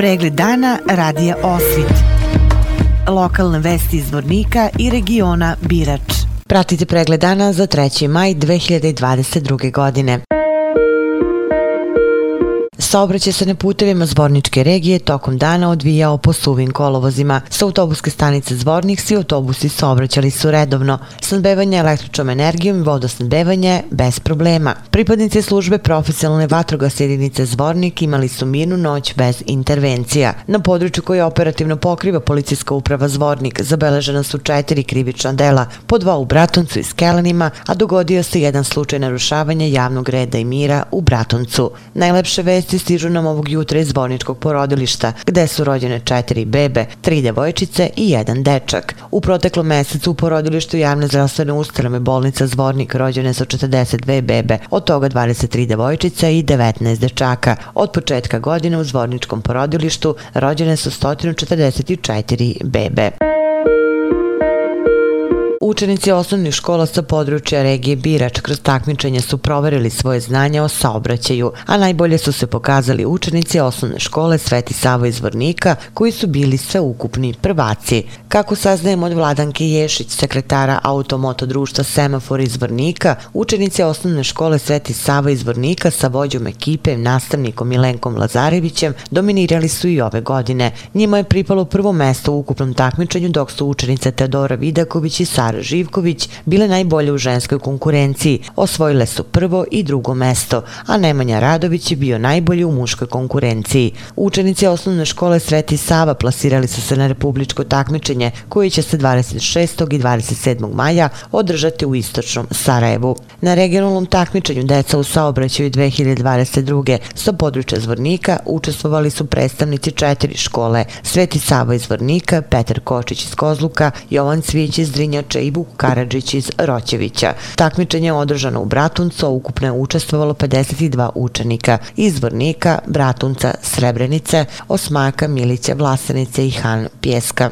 Pregled dana radija Osvit. Lokalne vesti iz Vornika i regiona Birač. Pratite pregled dana za 3. maj 2022. godine. Saobraćaj se na putevima Zvorničke regije tokom dana odvijao po suvim kolovozima. Sa autobuske stanice Zvornik svi autobusi saobraćali su redovno. Snadbevanje električnom energijom i vodosnadbevanje bez problema. Pripadnici službe profesionalne vatrogasne jedinice Zvornik imali su mirnu noć bez intervencija. Na području koje operativno pokriva policijska uprava Zvornik zabeležena su četiri krivična dela, po dva u Bratoncu i Skelenima, a dogodio se jedan slučaj narušavanja javnog reda i mira u Bratoncu. Najlepše vesti stižu nam ovog jutra iz zborničkog porodilišta, gde su rođene četiri bebe, tri devojčice i jedan dečak. U proteklom mesecu u porodilištu javne zdravstvene ustanove bolnica Zvornik rođene su 42 bebe, od toga 23 devojčice i 19 dečaka. Od početka godine u zvorničkom porodilištu rođene su 144 bebe. Učenici osnovnih škola sa područja regije Birač kroz takmičenje su proverili svoje znanje o saobraćaju, a najbolje su se pokazali učenici osnovne škole Sveti Savo iz Vornika, koji su bili sve ukupni prvaci. Kako saznajemo od Vladanke Ješić, sekretara Automoto društva Semafor iz Vornika, učenici osnovne škole Sveti Savo iz Vornika sa vođom ekipe, nastavnikom Milenkom Lazarevićem, dominirali su i ove godine. Njima je pripalo prvo mesto u ukupnom takmičenju, dok su učenice Teodora Vidaković i Sara Živković bile najbolje u ženskoj konkurenciji. Osvojile su prvo i drugo mesto, a Nemanja Radović je bio najbolji u muškoj konkurenciji. Učenici osnovne škole Sveti Sava plasirali su se na republičko takmičenje koje će se 26. i 27. maja održati u istočnom Sarajevu. Na regionalnom takmičenju deca u saobraćaju 2022. sa područja Zvornika učestvovali su predstavnici četiri škole Sveti Sava iz Zvornika, Petar Kočić iz Kozluka, Jovan Cvić iz Drinjača i Ibu Karadžić iz Roćevića. Takmičenje je održano u Bratuncu, ukupno je učestvovalo 52 učenika iz Vornika, Bratunca, Srebrenice, Osmaka, Milića, Vlasanice i Han Pjeska.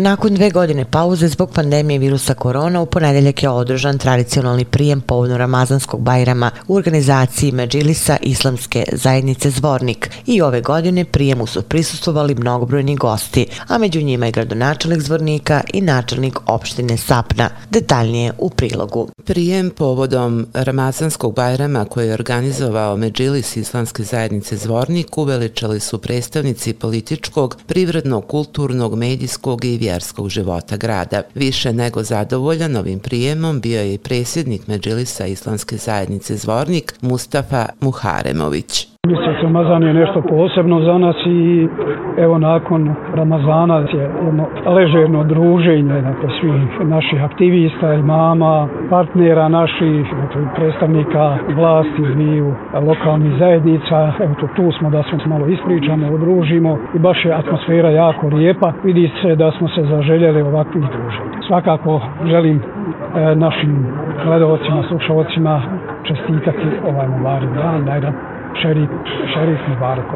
Nakon dve godine pauze zbog pandemije virusa korona, u ponedeljak je održan tradicionalni prijem povodno Ramazanskog bajrama u organizaciji Međilisa Islamske zajednice Zvornik. I ove godine prijemu su prisustovali mnogobrojni gosti, a među njima je gradonačelnik Zvornika i načelnik opštine Sapna. Detaljnije u prilogu. Prijem povodom Ramazanskog bajrama koji je organizovao Međilis Islamske zajednice Zvornik uveličali su predstavnici političkog, privrednog, kulturnog, medijskog i vjerskog života grada. Više nego zadovoljan ovim prijemom bio je i presjednik Međilisa Islamske zajednice Zvornik Mustafa Muharemović. Mjesec Ramazan je nešto posebno za nas i evo nakon Ramazana je jedno ležerno druženje dakle, svih naših aktivista, imama, partnera naših, dakle, predstavnika vlasti, dviju lokalnih zajednica. Evo to, tu smo da smo malo ispričamo, odružimo i baš je atmosfera jako lijepa. Vidi se da smo se zaželjeli ovakvih druženja. Svakako želim e, našim gledovacima, slušalcima čestitati ovaj Mubarak dan, da šerif, šerif Mubarak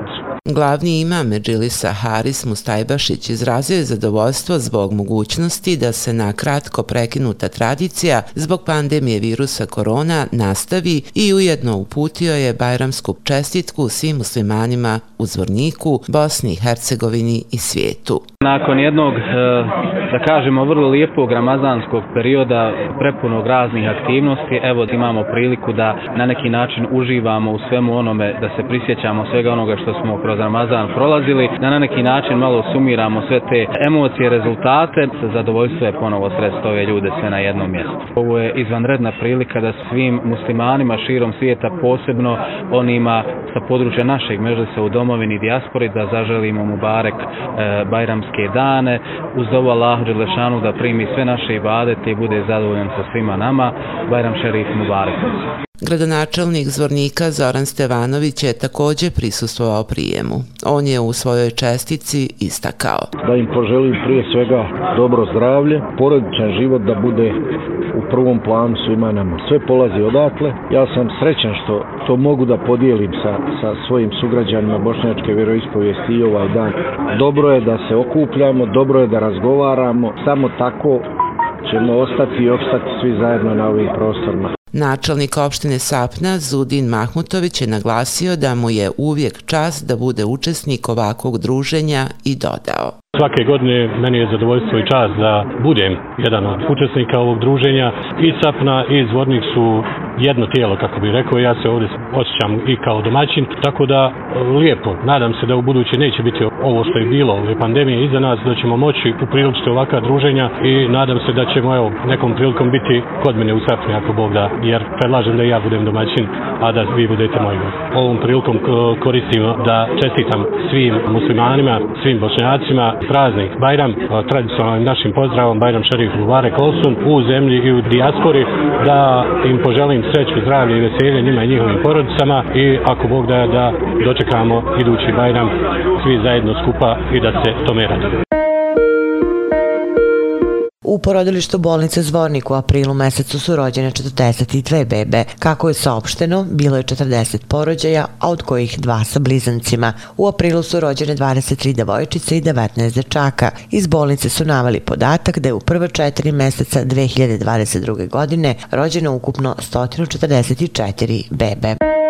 Glavni ima Međilisa Haris Mustajbašić izrazio je zadovoljstvo zbog mogućnosti da se na kratko prekinuta tradicija zbog pandemije virusa korona nastavi i ujedno uputio je Bajramsku čestitku svim muslimanima u Zvorniku, Bosni i Hercegovini i svijetu. Nakon jednog, eh, da kažemo, vrlo lijepog ramazanskog perioda, prepunog raznih aktivnosti, evo imamo priliku da na neki način uživamo u svemu onome, da se prisjećamo svega onoga što smo kroz Ramazan prolazili, da na neki način malo sumiramo sve te emocije, rezultate, zadovoljstvo je ponovo sredstvo ove ljude sve na jednom mjestu. Ovo je izvanredna prilika da svim muslimanima širom svijeta, posebno onima sa područja našeg mežlisa u domovini dijaspori, da zaželimo mu barek e, bajramske dane, uz ovo Allah Đelešanu da primi sve naše ibadete i bude zadovoljan sa svima nama, Bajram Šerif Mubarak. Gradonačelnik Zvornika Zoran Stevanović je također prisustvovao prijemu. On je u svojoj čestici istakao. Da im poželim prije svega dobro zdravlje, porodičan život da bude u prvom planu svima nama. Sve polazi odatle. Ja sam srećan što to mogu da podijelim sa, sa svojim sugrađanima bošnjačke vjeroispovijesti i ovaj dan. Dobro je da se okupljamo, dobro je da razgovaramo. Samo tako ćemo ostati i opstati svi zajedno na ovim prostorima. Načelnik opštine Sapna Zudin Mahmutović je naglasio da mu je uvijek čas da bude učesnik ovakvog druženja i dodao. Svake godine meni je zadovoljstvo i čast da budem jedan od učesnika ovog druženja. I Sapna i Zvornik su jedno tijelo, kako bih rekao, ja se ovdje osjećam i kao domaćin, tako da lijepo, nadam se da u buduće neće biti ovo što je bilo, ove pandemije iza nas, da ćemo moći upriličiti ovakva druženja i nadam se da ćemo evo, nekom prilikom biti kod mene u Sapni, ako Bog da, jer predlažem da ja budem domaćin, a da vi budete moji. Ovom prilikom e, koristim da čestitam svim muslimanima, svim bošnjacima, praznik Bajram, tradicionalnim našim pozdravom Bajram Šerif Mubarek Olsun u zemlji i u dijaspori, da im poželim sreću, zdravlje i veselje njima i njihovim porodicama i ako Bog da, da dočekamo idući Bajram svi zajedno skupa i da se tome radimo. U porodilištu bolnice Zvornik u aprilu mesecu su rođene 42 bebe. Kako je saopšteno, bilo je 40 porođaja, a od kojih dva sa blizancima. U aprilu su rođene 23 devojčice i 19 dečaka. Iz bolnice su navali podatak da je u prva četiri meseca 2022. godine rođeno ukupno 144 bebe.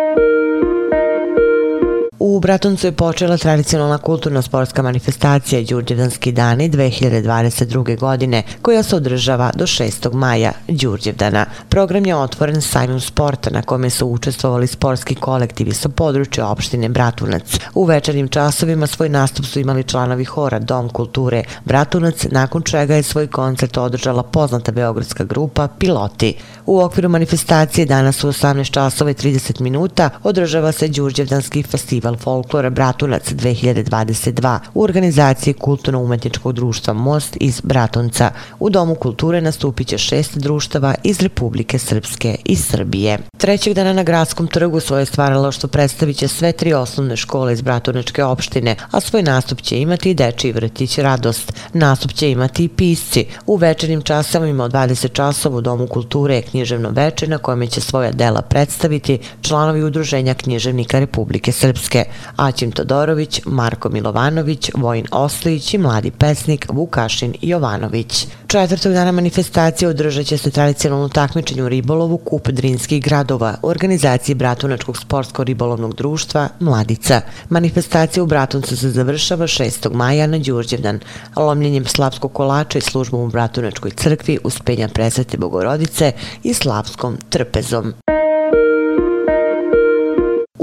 U Bratuncu je počela tradicionalna kulturno-sportska manifestacija Đurđevdanski dani 2022. godine, koja se održava do 6. maja Đurđevdana. Program je otvoren sajmom sporta na kome su učestvovali sportski kolektivi sa područja opštine Bratunac. U večernim časovima svoj nastup su imali članovi hora Dom kulture Bratunac, nakon čega je svoj koncert održala poznata beogradska grupa Piloti. U okviru manifestacije danas u 18 časova i 30 minuta održava se Đurđevdanski festival festival folklora Bratunac 2022 u organizaciji Kulturno-umetničkog društva Most iz Bratunca. U Domu kulture nastupit će šest društava iz Republike Srpske i Srbije. Trećeg dana na Gradskom trgu svoje stvaralo što predstavit će sve tri osnovne škole iz Bratunačke opštine, a svoj nastup će imati i Deči vrtić Radost. Nastup će imati i pisci. U večernim časovima od 20 časova u Domu kulture je književno večer na kojem će svoja dela predstaviti članovi udruženja književnika Republike Srpske. Aćim Todorović, Marko Milovanović, Vojin Oslić i mladi pesnik Vukašin Jovanović. Četvrtog dana manifestacije održat će se tradicionalno takmičenje u ribolovu Kup Drinskih gradova u organizaciji Bratunačkog sportsko-ribolovnog društva Mladica. Manifestacija u Bratuncu se završava 6. maja na Đurđevdan, lomljenjem slavskog kolača i službom u Bratunačkoj crkvi uspenja presvete Bogorodice i slavskom trpezom.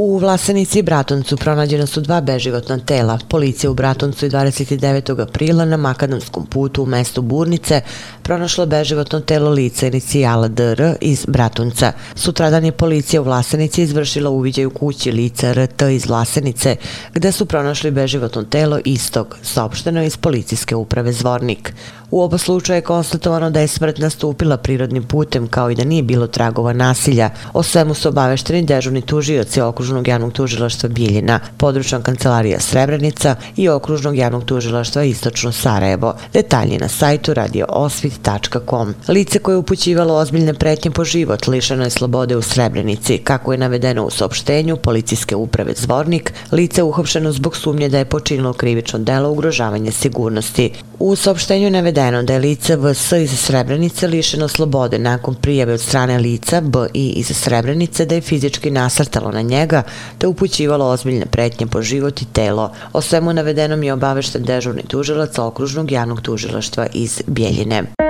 U Vlasenici i Bratoncu pronađena su dva beživotna tela. Policija u Bratoncu je 29. aprila na makadamskom putu u mestu Burnice pronašla beživotno telo lica inicijala DR iz Bratunca. Sutradan je policija u Vlasenici izvršila uviđaj u kući lica RT iz Vlasenice, gde su pronašli beživotno telo istog, saopšteno iz policijske uprave Zvornik. U oba slučaja je konstatovano da je smrt nastupila prirodnim putem kao i da nije bilo tragova nasilja. O svemu su obavešteni dežurni tužioci okružnog javnog tužilaštva Biljina, područna kancelarija Srebrenica i okružnog javnog tužilaštva Istočno Sarajevo. Detalji na sajtu radioosvit.com. Lice koje je upućivalo ozbiljne pretnje po život lišeno je slobode u Srebrenici. Kako je navedeno u saopštenju policijske uprave Zvornik, lice uhopšeno zbog sumnje da je počinilo krivično delo ugrožavanje sigurnosti. U saopštenju je navedeno da je lice VS iz Srebrenice lišeno slobode nakon prijave od strane lica BI iz Srebrenice da je fizički nasrtalo na njega te upućivalo ozbiljne pretnje po život i telo. O svemu navedenom je obavešten dežurni tužilac okružnog javnog tužilaštva iz Bjeljine.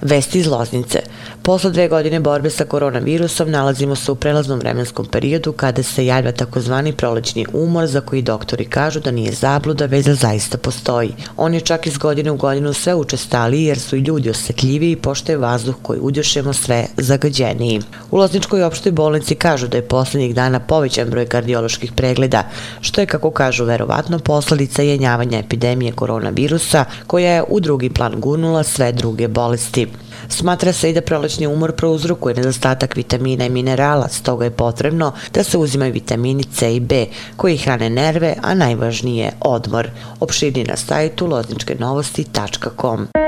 Vesti iz Loznice. Posle dve godine borbe sa koronavirusom nalazimo se u prelaznom vremenskom periodu kada se javlja takozvani prolećni umor za koji doktori kažu da nije zabluda, već da zaista postoji. On je čak iz godine u godinu sve učestaliji jer su i ljudi osjetljiviji i pošto je vazduh koji udješemo sve zagađeniji. U Lozničkoj opštoj bolnici kažu da je posljednjih dana povećan broj kardioloških pregleda, što je, kako kažu, verovatno posledica jenjavanja epidemije koronavirusa koja je u drugi plan gurnula sve druge bolesti. Smatra se i da prolećni umor prouzrukuje nedostatak vitamina i minerala, stoga je potrebno da se uzimaju vitamini C i B koji hrane nerve, a najvažnije odmor. Opširni na sajtu lozničkenovosti.com. novosti.com.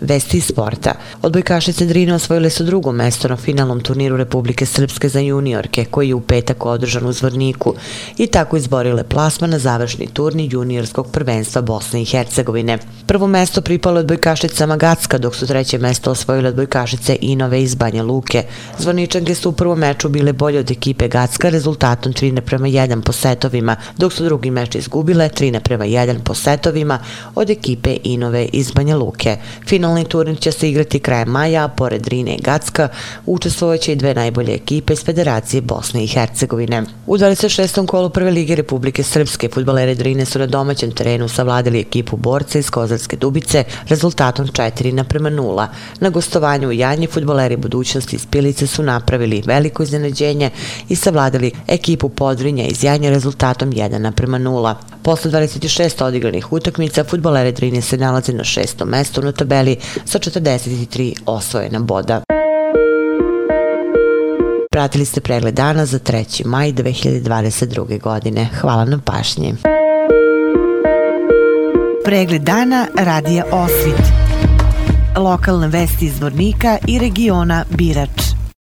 Vesti iz sporta. Odbojkašice Drine osvojile su drugo mesto na finalnom turniru Republike Srpske za juniorke, koji je u petak održan u Zvorniku i tako izborile plasma na završni turni juniorskog prvenstva Bosne i Hercegovine. Prvo mesto pripalo odbojkašicama Gacka, dok su treće mesto osvojile odbojkašice Inove iz Banja Luke. Zvorničanke su u prvom meču bile bolje od ekipe Gacka rezultatom 3 prema 1 po setovima, dok su drugi meč izgubile 3 prema 1 po setovima od ekipe Inove iz Banja Luke. Final Finalni turnir će se igrati krajem maja, a pored Rine i Gacka učestvovaće i dve najbolje ekipe iz Federacije Bosne i Hercegovine. U 26. kolu Prve lige Republike Srpske futbalere Drine su na domaćem terenu savladili ekipu borca iz Kozarske Dubice rezultatom 4 naprema 0. Na gostovanju u Janji futbaleri budućnosti iz Pilice su napravili veliko iznenađenje i savladili ekipu Podrinja iz Janje rezultatom 1 naprema 0. Posle 26 odigranih utakmica, futboleri Drine se nalaze na šestom mestu na tabeli sa 43 osvojena boda. Pratili ste pregled dana za 3. maj 2022. godine. Hvala na pašnji. Pregled dana radija Osvit. Lokalne vesti iz Vornika i regiona Birač.